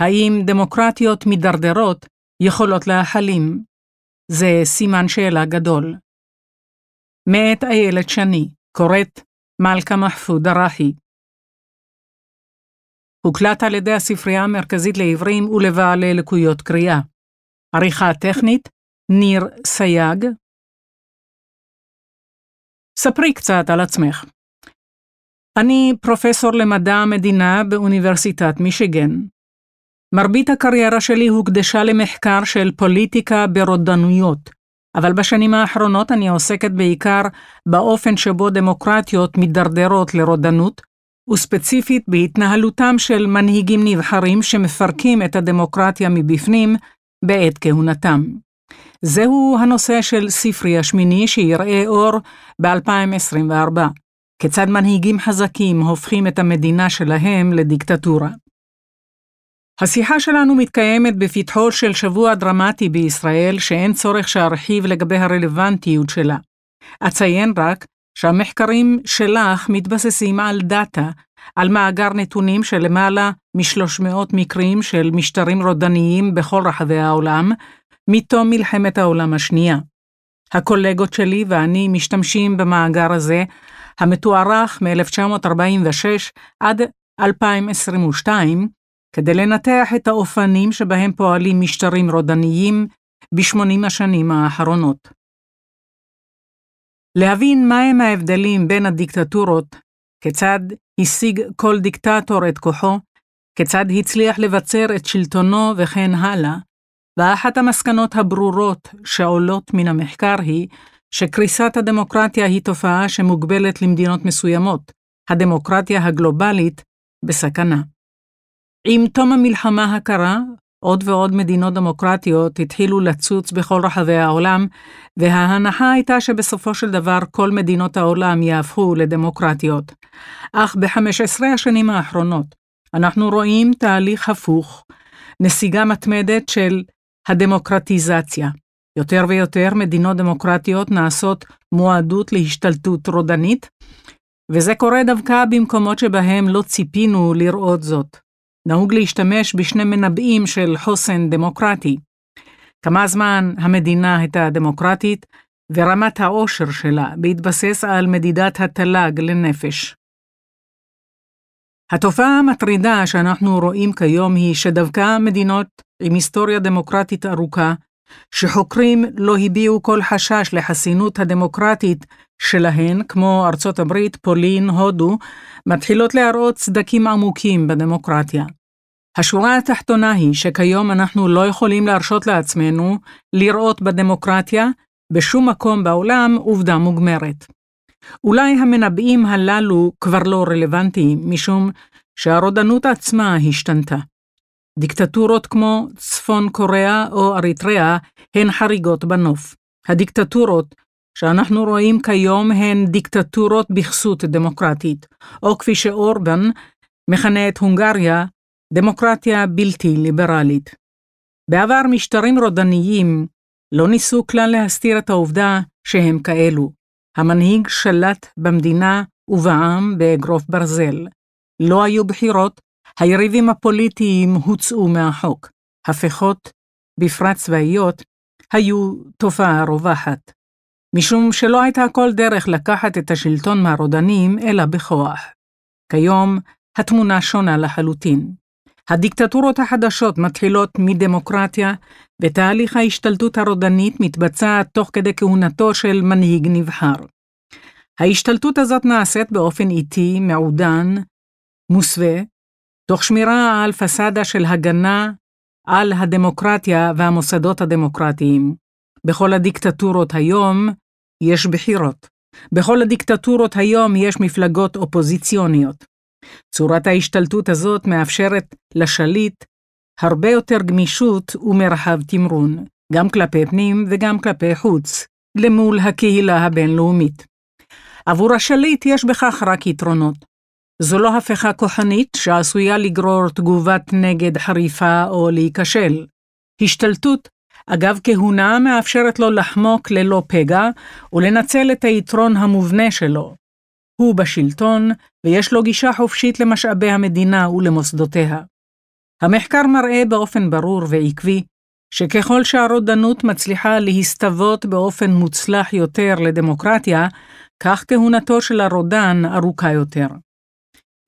האם דמוקרטיות מידרדרות יכולות להחלים? זה סימן שאלה גדול. מאת איילת שני, קוראת מלכה מחפוד דראחי. הוקלט על ידי הספרייה המרכזית לעברים ולבעלי לקויות קריאה. עריכה טכנית, ניר סייג. ספרי קצת על עצמך. אני פרופסור למדע המדינה באוניברסיטת מישיגן. מרבית הקריירה שלי הוקדשה למחקר של פוליטיקה ברודנויות, אבל בשנים האחרונות אני עוסקת בעיקר באופן שבו דמוקרטיות מידרדרות לרודנות, וספציפית בהתנהלותם של מנהיגים נבחרים שמפרקים את הדמוקרטיה מבפנים בעת כהונתם. זהו הנושא של ספרי השמיני שיראה אור ב-2024, כיצד מנהיגים חזקים הופכים את המדינה שלהם לדיקטטורה. השיחה שלנו מתקיימת בפתחו של שבוע דרמטי בישראל שאין צורך שארחיב לגבי הרלוונטיות שלה. אציין רק שהמחקרים שלך מתבססים על דאטה, על מאגר נתונים של למעלה מ-300 מקרים של משטרים רודניים בכל רחבי העולם, מתום מלחמת העולם השנייה. הקולגות שלי ואני משתמשים במאגר הזה, המתוארך מ-1946 עד 2022, כדי לנתח את האופנים שבהם פועלים משטרים רודניים בשמונים השנים האחרונות. להבין מהם ההבדלים בין הדיקטטורות, כיצד השיג כל דיקטטור את כוחו, כיצד הצליח לבצר את שלטונו וכן הלאה, ואחת המסקנות הברורות שעולות מן המחקר היא שקריסת הדמוקרטיה היא תופעה שמוגבלת למדינות מסוימות, הדמוקרטיה הגלובלית בסכנה. עם תום המלחמה הקרה, עוד ועוד מדינות דמוקרטיות התחילו לצוץ בכל רחבי העולם, וההנחה הייתה שבסופו של דבר כל מדינות העולם יהפכו לדמוקרטיות. אך ב-15 השנים האחרונות אנחנו רואים תהליך הפוך, נסיגה מתמדת של הדמוקרטיזציה. יותר ויותר מדינות דמוקרטיות נעשות מועדות להשתלטות רודנית, וזה קורה דווקא במקומות שבהם לא ציפינו לראות זאת. נהוג להשתמש בשני מנבאים של חוסן דמוקרטי. כמה זמן המדינה הייתה דמוקרטית, ורמת העושר שלה בהתבסס על מדידת התל"ג לנפש. התופעה המטרידה שאנחנו רואים כיום היא שדווקא מדינות עם היסטוריה דמוקרטית ארוכה, שחוקרים לא הביעו כל חשש לחסינות הדמוקרטית שלהן, כמו ארצות הברית, פולין, הודו, מתחילות להראות סדקים עמוקים בדמוקרטיה. השורה התחתונה היא שכיום אנחנו לא יכולים להרשות לעצמנו לראות בדמוקרטיה בשום מקום בעולם עובדה מוגמרת. אולי המנבאים הללו כבר לא רלוונטיים, משום שהרודנות עצמה השתנתה. דיקטטורות כמו צפון קוריאה או אריתריאה הן חריגות בנוף. הדיקטטורות שאנחנו רואים כיום הן דיקטטורות בכסות דמוקרטית, או כפי שאורבן מכנה את הונגריה, דמוקרטיה בלתי ליברלית. בעבר משטרים רודניים לא ניסו כלל להסתיר את העובדה שהם כאלו. המנהיג שלט במדינה ובעם באגרוף ברזל. לא היו בחירות, היריבים הפוליטיים הוצאו מהחוק. הפכות, בפרט צבאיות, היו תופעה רווחת. משום שלא הייתה כל דרך לקחת את השלטון מהרודנים, אלא בכוח. כיום, התמונה שונה לחלוטין. הדיקטטורות החדשות מתחילות מדמוקרטיה, ותהליך ההשתלטות הרודנית מתבצע תוך כדי כהונתו של מנהיג נבחר. ההשתלטות הזאת נעשית באופן איטי, מעודן, מוסווה, תוך שמירה על פסאדה של הגנה על הדמוקרטיה והמוסדות הדמוקרטיים. בכל הדיקטטורות היום יש בחירות. בכל הדיקטטורות היום יש מפלגות אופוזיציוניות. צורת ההשתלטות הזאת מאפשרת לשליט הרבה יותר גמישות ומרחב תמרון, גם כלפי פנים וגם כלפי חוץ, למול הקהילה הבינלאומית. עבור השליט יש בכך רק יתרונות. זו לא הפכה כוחנית שעשויה לגרור תגובת נגד חריפה או להיכשל. השתלטות, אגב כהונה, מאפשרת לו לחמוק ללא פגע ולנצל את היתרון המובנה שלו, הוא בשלטון, ויש לו גישה חופשית למשאבי המדינה ולמוסדותיה. המחקר מראה באופן ברור ועקבי שככל שהרודנות מצליחה להסתוות באופן מוצלח יותר לדמוקרטיה, כך כהונתו של הרודן ארוכה יותר.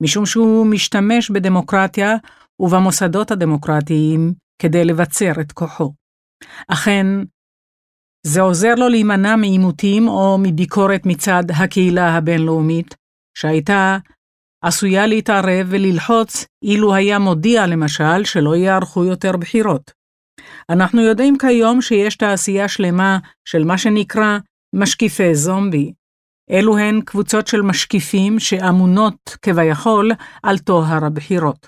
משום שהוא משתמש בדמוקרטיה ובמוסדות הדמוקרטיים כדי לבצר את כוחו. אכן, זה עוזר לו להימנע מעימותים או מביקורת מצד הקהילה הבינלאומית, שהייתה עשויה להתערב וללחוץ אילו היה מודיע למשל שלא יערכו יותר בחירות. אנחנו יודעים כיום שיש תעשייה שלמה של מה שנקרא משקיפי זומבי. אלו הן קבוצות של משקיפים שאמונות כביכול על טוהר הבחירות.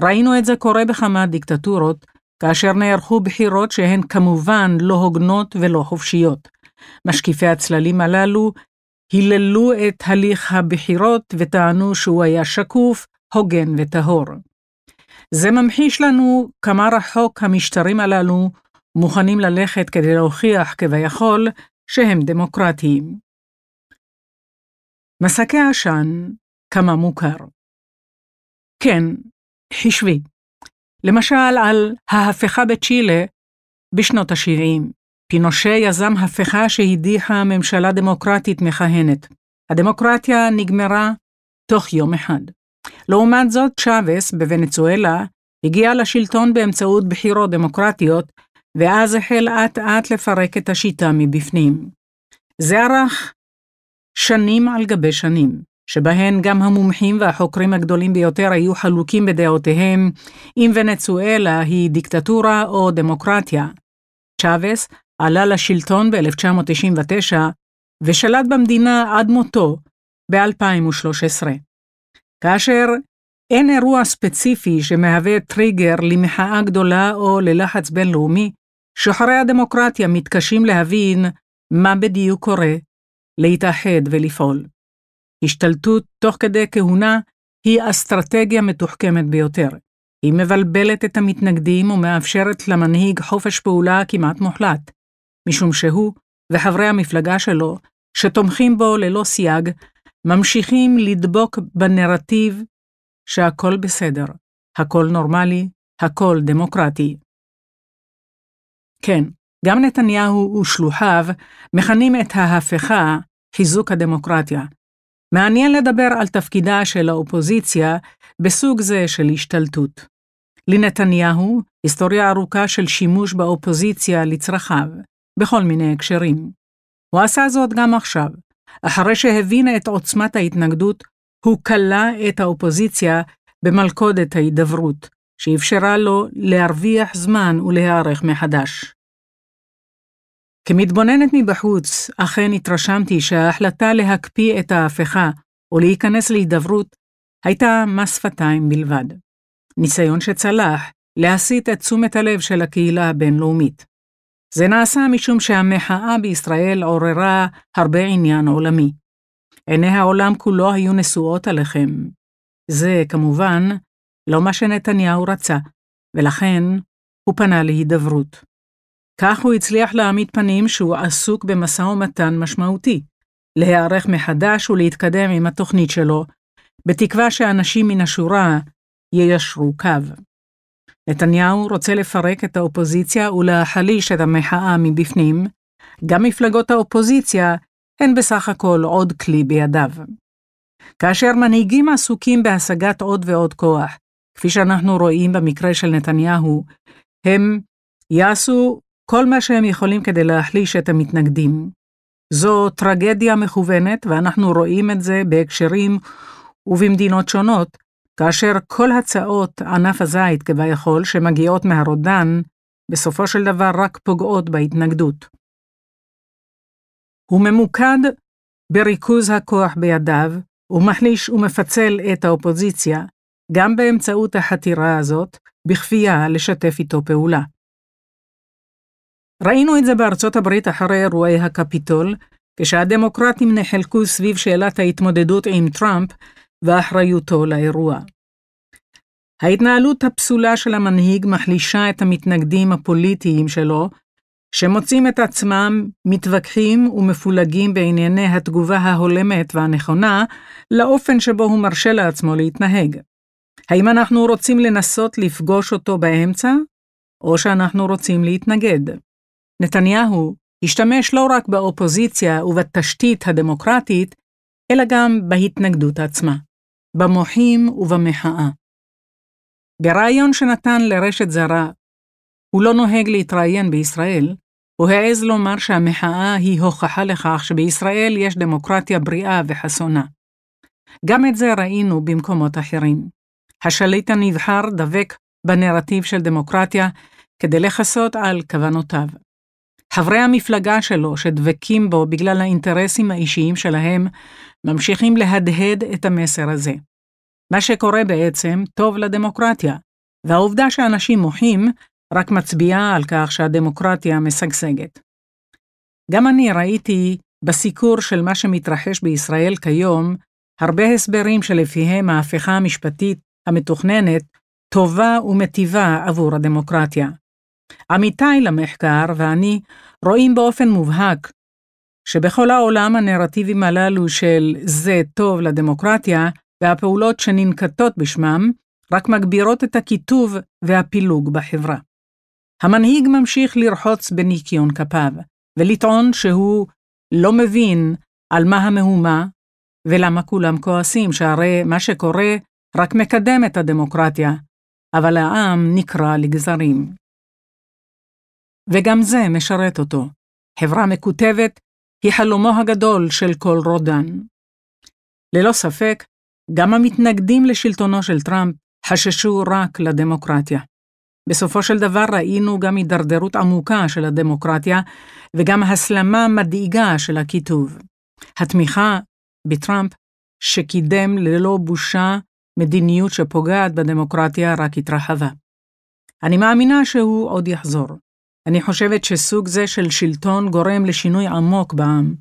ראינו את זה קורה בכמה דיקטטורות, כאשר נערכו בחירות שהן כמובן לא הוגנות ולא חופשיות. משקיפי הצללים הללו היללו את הליך הבחירות וטענו שהוא היה שקוף, הוגן וטהור. זה ממחיש לנו כמה רחוק המשטרים הללו מוכנים ללכת כדי להוכיח כביכול שהם דמוקרטיים. מסקי עשן, כמה מוכר. כן, חשבי. למשל על ההפיכה בצ'ילה בשנות ה-70. פינושה יזם הפיכה שהדיחה ממשלה דמוקרטית מכהנת. הדמוקרטיה נגמרה תוך יום אחד. לעומת זאת, צ'אבס בוונצואלה הגיע לשלטון באמצעות בחירות דמוקרטיות, ואז החל אט-אט לפרק את השיטה מבפנים. זה ארך שנים על גבי שנים, שבהן גם המומחים והחוקרים הגדולים ביותר היו חלוקים בדעותיהם אם ונצואלה היא דיקטטורה או דמוקרטיה. צ'אבס עלה לשלטון ב-1999 ושלט במדינה עד מותו ב-2013. כאשר אין אירוע ספציפי שמהווה טריגר למחאה גדולה או ללחץ בינלאומי, שוחרי הדמוקרטיה מתקשים להבין מה בדיוק קורה, להתאחד ולפעול. השתלטות תוך כדי כהונה היא אסטרטגיה מתוחכמת ביותר. היא מבלבלת את המתנגדים ומאפשרת למנהיג חופש פעולה כמעט מוחלט, משום שהוא וחברי המפלגה שלו, שתומכים בו ללא סייג, ממשיכים לדבוק בנרטיב שהכל בסדר, הכל נורמלי, הכל דמוקרטי. כן, גם נתניהו ושלוחיו מכנים את ההפכה חיזוק הדמוקרטיה. מעניין לדבר על תפקידה של האופוזיציה בסוג זה של השתלטות. לנתניהו, היסטוריה ארוכה של שימוש באופוזיציה לצרכיו, בכל מיני הקשרים. הוא עשה זאת גם עכשיו. אחרי שהבין את עוצמת ההתנגדות, הוא כלא את האופוזיציה במלכודת ההידברות, שאפשרה לו להרוויח זמן ולהיערך מחדש. כמתבוננת מבחוץ, אכן התרשמתי שההחלטה להקפיא את ההפיכה או להיכנס להידברות הייתה מס שפתיים בלבד. ניסיון שצלח להסיט את תשומת הלב של הקהילה הבינלאומית. זה נעשה משום שהמחאה בישראל עוררה הרבה עניין עולמי. עיני העולם כולו היו נשואות עליכם. זה, כמובן, לא מה שנתניהו רצה, ולכן הוא פנה להידברות. כך הוא הצליח להעמיד פנים שהוא עסוק במשא ומתן משמעותי, להיערך מחדש ולהתקדם עם התוכנית שלו, בתקווה שאנשים מן השורה יישרו קו. נתניהו רוצה לפרק את האופוזיציה ולהחליש את המחאה מבפנים, גם מפלגות האופוזיציה הן בסך הכל עוד כלי בידיו. כאשר מנהיגים עסוקים בהשגת עוד ועוד כוח, כפי שאנחנו רואים במקרה של נתניהו, הם יעשו כל מה שהם יכולים כדי להחליש את המתנגדים. זו טרגדיה מכוונת, ואנחנו רואים את זה בהקשרים ובמדינות שונות, כאשר כל הצעות ענף הזית כביכול שמגיעות מהרודן, בסופו של דבר רק פוגעות בהתנגדות. הוא ממוקד בריכוז הכוח בידיו, ומחליש ומפצל את האופוזיציה, גם באמצעות החתירה הזאת, בכפייה לשתף איתו פעולה. ראינו את זה בארצות הברית אחרי אירועי הקפיטול, כשהדמוקרטים נחלקו סביב שאלת ההתמודדות עם טראמפ ואחריותו לאירוע. ההתנהלות הפסולה של המנהיג מחלישה את המתנגדים הפוליטיים שלו, שמוצאים את עצמם מתווכחים ומפולגים בענייני התגובה ההולמת והנכונה לאופן שבו הוא מרשה לעצמו להתנהג. האם אנחנו רוצים לנסות לפגוש אותו באמצע, או שאנחנו רוצים להתנגד? נתניהו השתמש לא רק באופוזיציה ובתשתית הדמוקרטית, אלא גם בהתנגדות עצמה, במוחים ובמחאה. בריאיון שנתן לרשת זרה, הוא לא נוהג להתראיין בישראל, הוא העז לומר שהמחאה היא הוכחה לכך שבישראל יש דמוקרטיה בריאה וחסונה. גם את זה ראינו במקומות אחרים. השליט הנבחר דבק בנרטיב של דמוקרטיה כדי לכסות על כוונותיו. חברי המפלגה שלו, שדבקים בו בגלל האינטרסים האישיים שלהם, ממשיכים להדהד את המסר הזה. מה שקורה בעצם טוב לדמוקרטיה, והעובדה שאנשים מוחים רק מצביעה על כך שהדמוקרטיה משגשגת. גם אני ראיתי בסיקור של מה שמתרחש בישראל כיום, הרבה הסברים שלפיהם ההפיכה המשפטית המתוכננת טובה ומטיבה עבור הדמוקרטיה. עמיתיי למחקר ואני רואים באופן מובהק שבכל העולם הנרטיבים הללו של זה טוב לדמוקרטיה והפעולות שננקטות בשמם רק מגבירות את הקיטוב והפילוג בחברה. המנהיג ממשיך לרחוץ בניקיון כפיו, ולטעון שהוא לא מבין על מה המהומה ולמה כולם כועסים, שהרי מה שקורה רק מקדם את הדמוקרטיה, אבל העם נקרע לגזרים. וגם זה משרת אותו. חברה מקוטבת היא חלומו הגדול של כל רודן. ללא ספק, גם המתנגדים לשלטונו של טראמפ חששו רק לדמוקרטיה. בסופו של דבר ראינו גם הידרדרות עמוקה של הדמוקרטיה וגם הסלמה מדאיגה של הקיטוב. התמיכה בטראמפ, שקידם ללא בושה מדיניות שפוגעת בדמוקרטיה, רק התרחבה. אני מאמינה שהוא עוד יחזור. אני חושבת שסוג זה של שלטון גורם לשינוי עמוק בעם.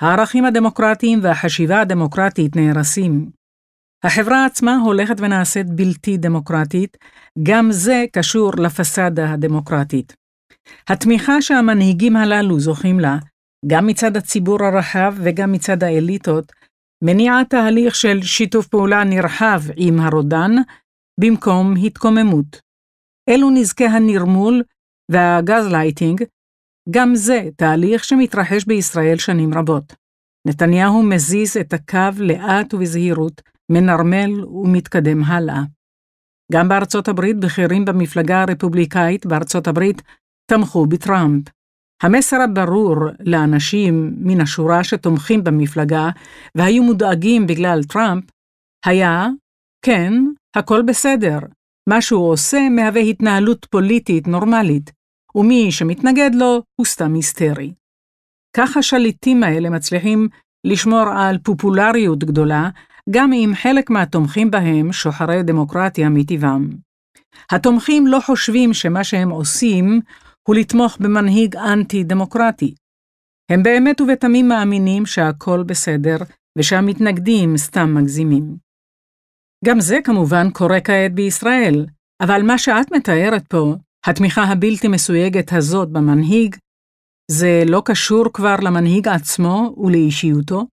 הערכים הדמוקרטיים והחשיבה הדמוקרטית נהרסים. החברה עצמה הולכת ונעשית בלתי דמוקרטית, גם זה קשור לפסאדה הדמוקרטית. התמיכה שהמנהיגים הללו זוכים לה, גם מצד הציבור הרחב וגם מצד האליטות, מניעה תהליך של שיתוף פעולה נרחב עם הרודן, במקום התקוממות. אלו נזקי הנרמול והגז לייטינג, גם זה תהליך שמתרחש בישראל שנים רבות. נתניהו מזיז את הקו לאט ובזהירות, מנרמל ומתקדם הלאה. גם בארצות הברית בכירים במפלגה הרפובליקאית בארצות הברית תמכו בטראמפ. המסר הברור לאנשים מן השורה שתומכים במפלגה והיו מודאגים בגלל טראמפ היה, כן, הכל בסדר, מה שהוא עושה מהווה התנהלות פוליטית נורמלית, ומי שמתנגד לו הוא סתם היסטרי. כך השליטים האלה מצליחים לשמור על פופולריות גדולה, גם אם חלק מהתומכים בהם שוחרי דמוקרטיה מטבעם. התומכים לא חושבים שמה שהם עושים הוא לתמוך במנהיג אנטי-דמוקרטי. הם באמת ובתמים מאמינים שהכל בסדר ושהמתנגדים סתם מגזימים. גם זה כמובן קורה כעת בישראל, אבל מה שאת מתארת פה, התמיכה הבלתי מסויגת הזאת במנהיג, זה לא קשור כבר למנהיג עצמו ולאישיותו?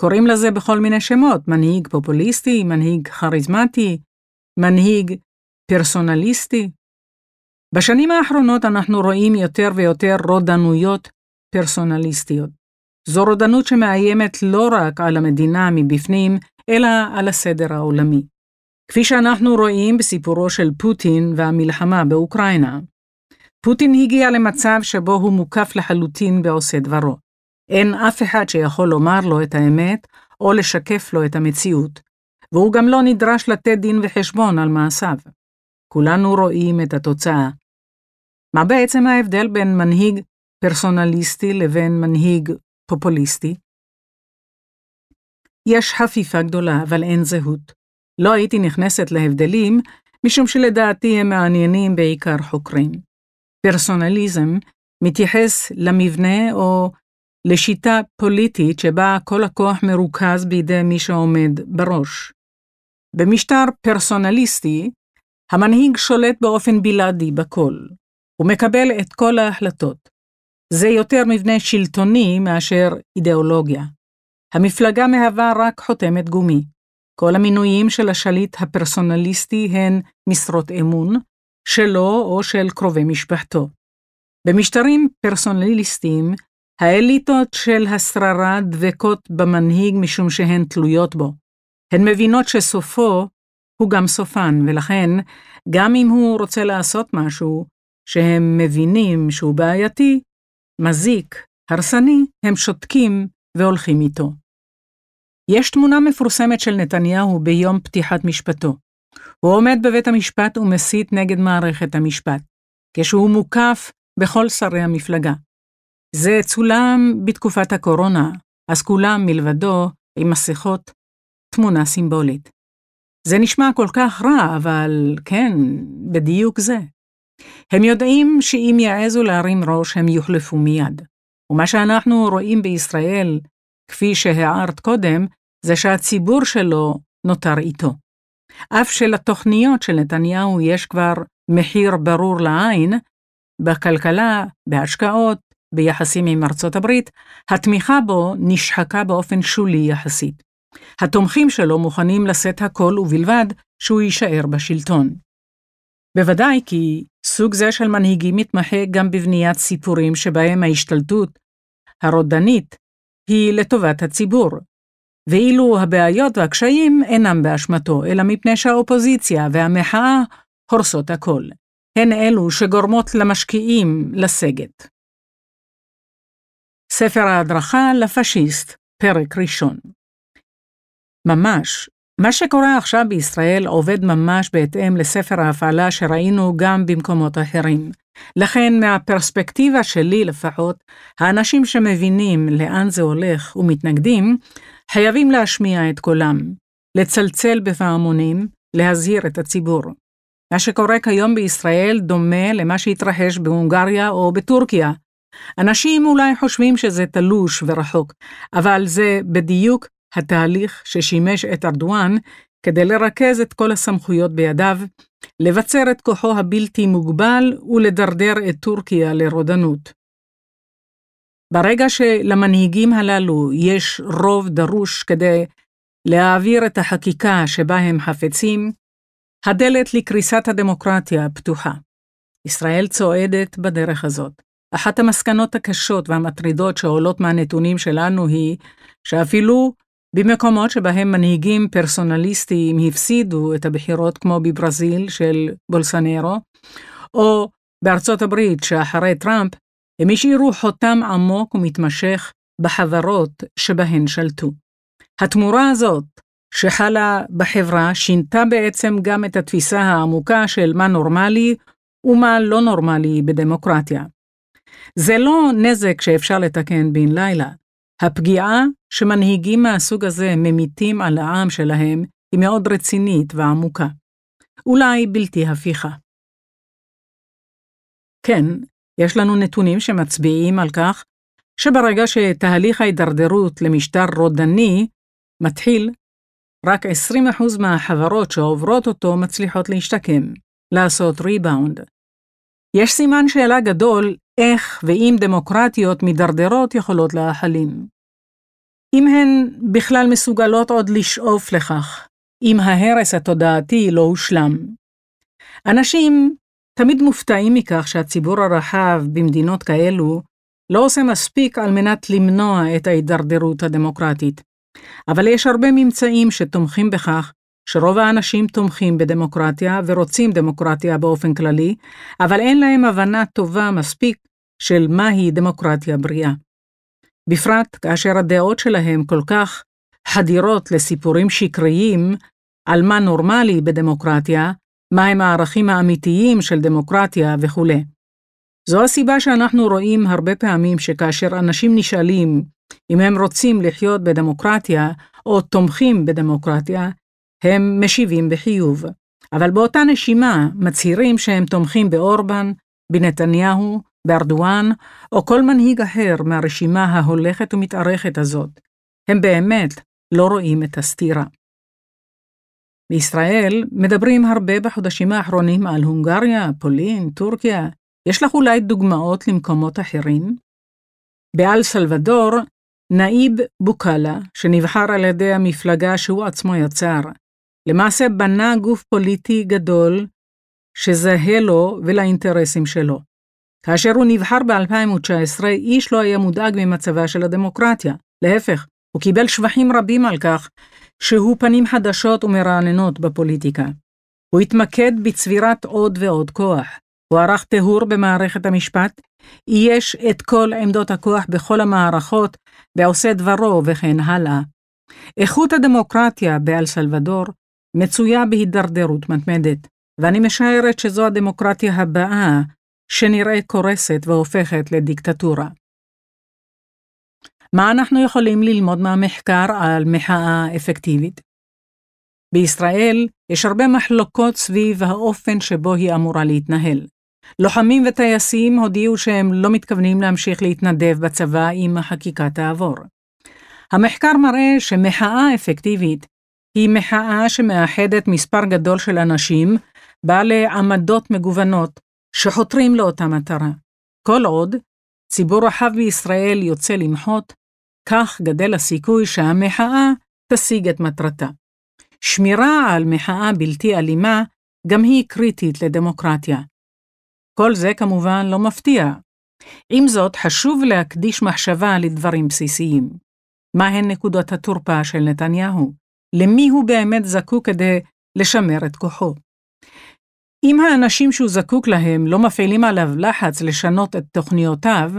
קוראים לזה בכל מיני שמות, מנהיג פופוליסטי, מנהיג כריזמטי, מנהיג פרסונליסטי. בשנים האחרונות אנחנו רואים יותר ויותר רודנויות פרסונליסטיות. זו רודנות שמאיימת לא רק על המדינה מבפנים, אלא על הסדר העולמי. כפי שאנחנו רואים בסיפורו של פוטין והמלחמה באוקראינה. פוטין הגיע למצב שבו הוא מוקף לחלוטין בעושה דברו. אין אף אחד שיכול לומר לו את האמת או לשקף לו את המציאות, והוא גם לא נדרש לתת דין וחשבון על מעשיו. כולנו רואים את התוצאה. מה בעצם ההבדל בין מנהיג פרסונליסטי לבין מנהיג פופוליסטי? יש חפיפה גדולה, אבל אין זהות. לא הייתי נכנסת להבדלים, משום שלדעתי הם מעניינים בעיקר חוקרים. פרסונליזם מתייחס למבנה או לשיטה פוליטית שבה כל הכוח מרוכז בידי מי שעומד בראש. במשטר פרסונליסטי, המנהיג שולט באופן בלעדי בכל. הוא מקבל את כל ההחלטות. זה יותר מבנה שלטוני מאשר אידיאולוגיה. המפלגה מהווה רק חותמת גומי. כל המינויים של השליט הפרסונליסטי הן משרות אמון, שלו או של קרובי משפחתו. במשטרים פרסונליסטיים, האליטות של השררה דבקות במנהיג משום שהן תלויות בו. הן מבינות שסופו הוא גם סופן, ולכן, גם אם הוא רוצה לעשות משהו שהם מבינים שהוא בעייתי, מזיק, הרסני, הם שותקים והולכים איתו. יש תמונה מפורסמת של נתניהו ביום פתיחת משפטו. הוא עומד בבית המשפט ומסית נגד מערכת המשפט, כשהוא מוקף בכל שרי המפלגה. זה צולם בתקופת הקורונה, אז כולם מלבדו עם מסכות, תמונה סימבולית. זה נשמע כל כך רע, אבל כן, בדיוק זה. הם יודעים שאם יעזו להרים ראש, הם יוחלפו מיד. ומה שאנחנו רואים בישראל, כפי שהערת קודם, זה שהציבור שלו נותר איתו. אף שלתוכניות של נתניהו יש כבר מחיר ברור לעין, בכלכלה, בהשקעות, ביחסים עם ארצות הברית, התמיכה בו נשחקה באופן שולי יחסית. התומכים שלו מוכנים לשאת הכל ובלבד שהוא יישאר בשלטון. בוודאי כי סוג זה של מנהיגים מתמחה גם בבניית סיפורים שבהם ההשתלטות הרודנית היא לטובת הציבור, ואילו הבעיות והקשיים אינם באשמתו, אלא מפני שהאופוזיציה והמחאה הורסות הכל. הן אלו שגורמות למשקיעים לסגת. ספר ההדרכה לפשיסט, פרק ראשון. ממש, מה שקורה עכשיו בישראל עובד ממש בהתאם לספר ההפעלה שראינו גם במקומות אחרים. לכן, מהפרספקטיבה שלי לפחות, האנשים שמבינים לאן זה הולך ומתנגדים, חייבים להשמיע את קולם, לצלצל בפעמונים, להזהיר את הציבור. מה שקורה כיום בישראל דומה למה שהתרחש בהונגריה או בטורקיה. אנשים אולי חושבים שזה תלוש ורחוק, אבל זה בדיוק התהליך ששימש את ארדואן כדי לרכז את כל הסמכויות בידיו, לבצר את כוחו הבלתי מוגבל ולדרדר את טורקיה לרודנות. ברגע שלמנהיגים הללו יש רוב דרוש כדי להעביר את החקיקה שבה הם חפצים, הדלת לקריסת הדמוקרטיה פתוחה. ישראל צועדת בדרך הזאת. אחת המסקנות הקשות והמטרידות שעולות מהנתונים שלנו היא שאפילו במקומות שבהם מנהיגים פרסונליסטיים הפסידו את הבחירות כמו בברזיל של בולסנרו, או בארצות הברית שאחרי טראמפ, הם השאירו חותם עמוק ומתמשך בחברות שבהן שלטו. התמורה הזאת שחלה בחברה שינתה בעצם גם את התפיסה העמוקה של מה נורמלי ומה לא נורמלי בדמוקרטיה. זה לא נזק שאפשר לתקן בן לילה. הפגיעה שמנהיגים מהסוג הזה ממיתים על העם שלהם היא מאוד רצינית ועמוקה. אולי בלתי הפיכה. כן, יש לנו נתונים שמצביעים על כך שברגע שתהליך ההידרדרות למשטר רודני מתחיל, רק 20% מהחברות שעוברות אותו מצליחות להשתקם, לעשות ריבאונד. יש סימן שאלה גדול איך ואם דמוקרטיות מידרדרות יכולות להחלים. אם הן בכלל מסוגלות עוד לשאוף לכך, אם ההרס התודעתי לא הושלם. אנשים תמיד מופתעים מכך שהציבור הרחב במדינות כאלו לא עושה מספיק על מנת למנוע את ההידרדרות הדמוקרטית. אבל יש הרבה ממצאים שתומכים בכך שרוב האנשים תומכים בדמוקרטיה ורוצים דמוקרטיה באופן כללי, אבל אין להם הבנה טובה מספיק של מהי דמוקרטיה בריאה. בפרט כאשר הדעות שלהם כל כך חדירות לסיפורים שקריים על מה נורמלי בדמוקרטיה, מהם הערכים האמיתיים של דמוקרטיה וכו'. זו הסיבה שאנחנו רואים הרבה פעמים שכאשר אנשים נשאלים אם הם רוצים לחיות בדמוקרטיה או תומכים בדמוקרטיה, הם משיבים בחיוב. אבל באותה נשימה מצהירים שהם תומכים באורבן, בנתניהו, בארדואן, או כל מנהיג אחר מהרשימה ההולכת ומתארכת הזאת. הם באמת לא רואים את הסתירה. בישראל מדברים הרבה בחודשים האחרונים על הונגריה, פולין, טורקיה. יש לך אולי דוגמאות למקומות אחרים? באל סלבדור נאיב בוקאלה, שנבחר על ידי המפלגה שהוא עצמו יצר, למעשה בנה גוף פוליטי גדול שזהה לו ולאינטרסים שלו. כאשר הוא נבחר ב-2019, איש לא היה מודאג ממצבה של הדמוקרטיה. להפך, הוא קיבל שבחים רבים על כך שהוא פנים חדשות ומרעננות בפוליטיקה. הוא התמקד בצבירת עוד ועוד כוח. הוא ערך טיהור במערכת המשפט, אייש את כל עמדות הכוח בכל המערכות ועושה דברו וכן הלאה. איכות הדמוקרטיה באל סלבדור מצויה בהידרדרות מתמדת, ואני משערת שזו הדמוקרטיה הבאה שנראה קורסת והופכת לדיקטטורה. מה אנחנו יכולים ללמוד מהמחקר על מחאה אפקטיבית? בישראל יש הרבה מחלוקות סביב האופן שבו היא אמורה להתנהל. לוחמים וטייסים הודיעו שהם לא מתכוונים להמשיך להתנדב בצבא אם החקיקה תעבור. המחקר מראה שמחאה אפקטיבית היא מחאה שמאחדת מספר גדול של אנשים בעלי עמדות מגוונות שחותרים לאותה מטרה. כל עוד ציבור רחב בישראל יוצא למחות, כך גדל הסיכוי שהמחאה תשיג את מטרתה. שמירה על מחאה בלתי אלימה גם היא קריטית לדמוקרטיה. כל זה כמובן לא מפתיע. עם זאת, חשוב להקדיש מחשבה לדברים בסיסיים. מהן נקודות התורפה של נתניהו? למי הוא באמת זקוק כדי לשמר את כוחו? אם האנשים שהוא זקוק להם לא מפעילים עליו לחץ לשנות את תוכניותיו,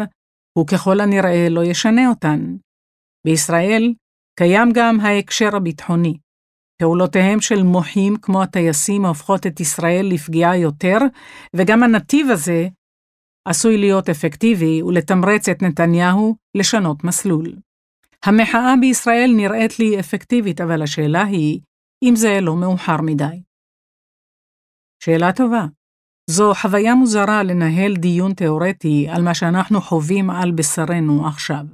הוא ככל הנראה לא ישנה אותן. בישראל קיים גם ההקשר הביטחוני. פעולותיהם של מוחים כמו הטייסים הופכות את ישראל לפגיעה יותר, וגם הנתיב הזה עשוי להיות אפקטיבי ולתמרץ את נתניהו לשנות מסלול. המחאה בישראל נראית לי אפקטיבית, אבל השאלה היא, אם זה לא מאוחר מדי. שאלה טובה. זו חוויה מוזרה לנהל דיון תאורטי על מה שאנחנו חווים על בשרנו עכשיו.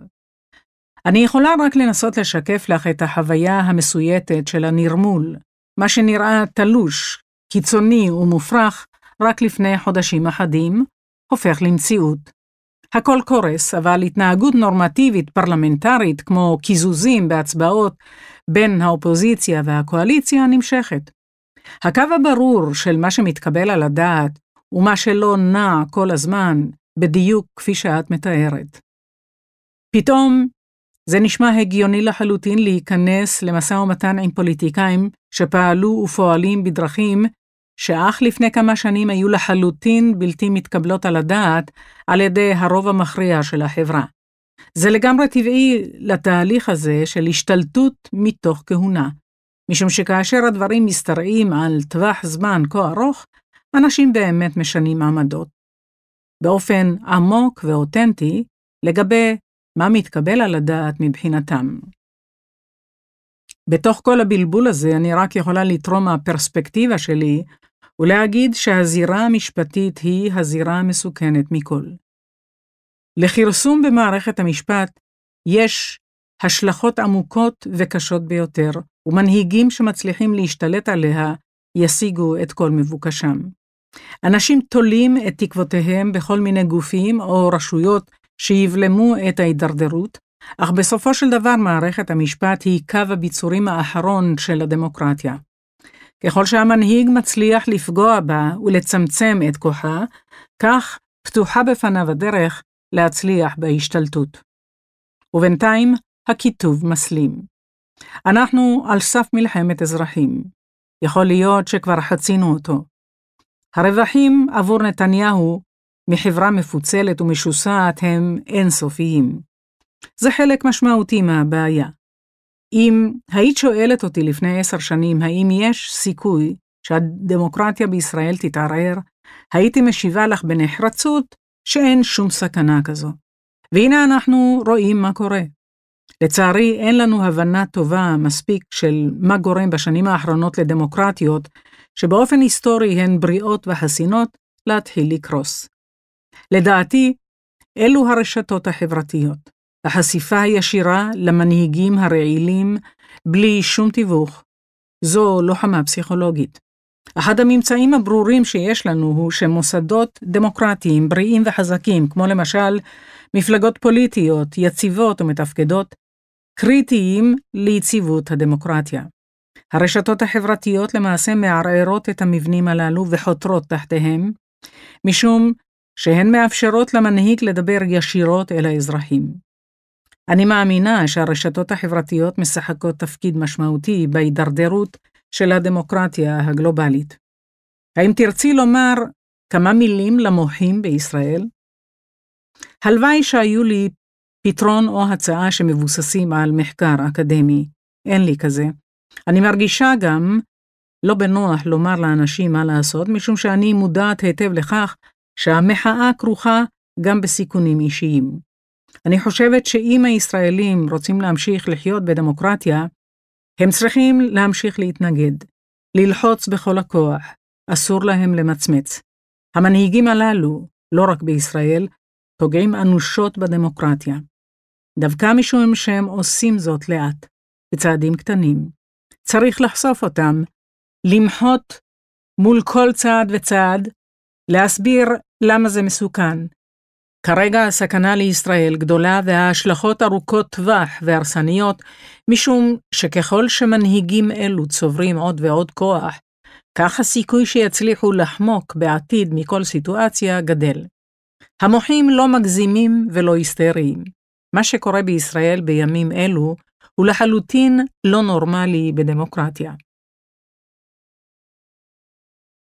אני יכולה רק לנסות לשקף לך את החוויה המסויטת של הנרמול, מה שנראה תלוש, קיצוני ומופרך רק לפני חודשים אחדים, הופך למציאות. הכל קורס, אבל התנהגות נורמטיבית פרלמנטרית כמו קיזוזים בהצבעות בין האופוזיציה והקואליציה נמשכת. הקו הברור של מה שמתקבל על הדעת ומה שלא נע כל הזמן, בדיוק כפי שאת מתארת. פתאום זה נשמע הגיוני לחלוטין להיכנס למשא ומתן עם פוליטיקאים שפעלו ופועלים בדרכים שאך לפני כמה שנים היו לחלוטין בלתי מתקבלות על הדעת על ידי הרוב המכריע של החברה. זה לגמרי טבעי לתהליך הזה של השתלטות מתוך כהונה, משום שכאשר הדברים משתרעים על טווח זמן כה ארוך, אנשים באמת משנים עמדות. באופן עמוק ואותנטי לגבי מה מתקבל על הדעת מבחינתם. בתוך כל הבלבול הזה אני רק יכולה לתרום מהפרספקטיבה שלי ולהגיד שהזירה המשפטית היא הזירה המסוכנת מכל. לכרסום במערכת המשפט יש השלכות עמוקות וקשות ביותר, ומנהיגים שמצליחים להשתלט עליה ישיגו את כל מבוקשם. אנשים תולים את תקוותיהם בכל מיני גופים או רשויות שיבלמו את ההידרדרות, אך בסופו של דבר מערכת המשפט היא קו הביצורים האחרון של הדמוקרטיה. ככל שהמנהיג מצליח לפגוע בה ולצמצם את כוחה, כך פתוחה בפניו הדרך להצליח בהשתלטות. ובינתיים הכיתוב מסלים. אנחנו על סף מלחמת אזרחים. יכול להיות שכבר חצינו אותו. הרווחים עבור נתניהו מחברה מפוצלת ומשוסעת הם אינסופיים. זה חלק משמעותי מהבעיה. אם היית שואלת אותי לפני עשר שנים האם יש סיכוי שהדמוקרטיה בישראל תתערער, הייתי משיבה לך בנחרצות שאין שום סכנה כזו. והנה אנחנו רואים מה קורה. לצערי, אין לנו הבנה טובה מספיק של מה גורם בשנים האחרונות לדמוקרטיות, שבאופן היסטורי הן בריאות וחסינות, להתחיל לקרוס. לדעתי, אלו הרשתות החברתיות, החשיפה הישירה למנהיגים הרעילים בלי שום תיווך. זו לוחמה פסיכולוגית. אחד הממצאים הברורים שיש לנו הוא שמוסדות דמוקרטיים בריאים וחזקים, כמו למשל מפלגות פוליטיות יציבות ומתפקדות, קריטיים ליציבות הדמוקרטיה. הרשתות החברתיות למעשה מערערות את המבנים הללו וחותרות תחתיהם, משום שהן מאפשרות למנהיג לדבר ישירות אל האזרחים. אני מאמינה שהרשתות החברתיות משחקות תפקיד משמעותי בהידרדרות של הדמוקרטיה הגלובלית. האם תרצי לומר כמה מילים למוחים בישראל? הלוואי שהיו לי פתרון או הצעה שמבוססים על מחקר אקדמי. אין לי כזה. אני מרגישה גם לא בנוח לומר לאנשים מה לעשות, משום שאני מודעת היטב לכך שהמחאה כרוכה גם בסיכונים אישיים. אני חושבת שאם הישראלים רוצים להמשיך לחיות בדמוקרטיה, הם צריכים להמשיך להתנגד, ללחוץ בכל הכוח, אסור להם למצמץ. המנהיגים הללו, לא רק בישראל, פוגעים אנושות בדמוקרטיה. דווקא משום שהם עושים זאת לאט, בצעדים קטנים. צריך לחשוף אותם, למחות מול כל צעד וצעד, להסביר למה זה מסוכן. כרגע הסכנה לישראל גדולה וההשלכות ארוכות טווח והרסניות, משום שככל שמנהיגים אלו צוברים עוד ועוד כוח, כך הסיכוי שיצליחו לחמוק בעתיד מכל סיטואציה גדל. המוחים לא מגזימים ולא היסטריים. מה שקורה בישראל בימים אלו הוא לחלוטין לא נורמלי בדמוקרטיה.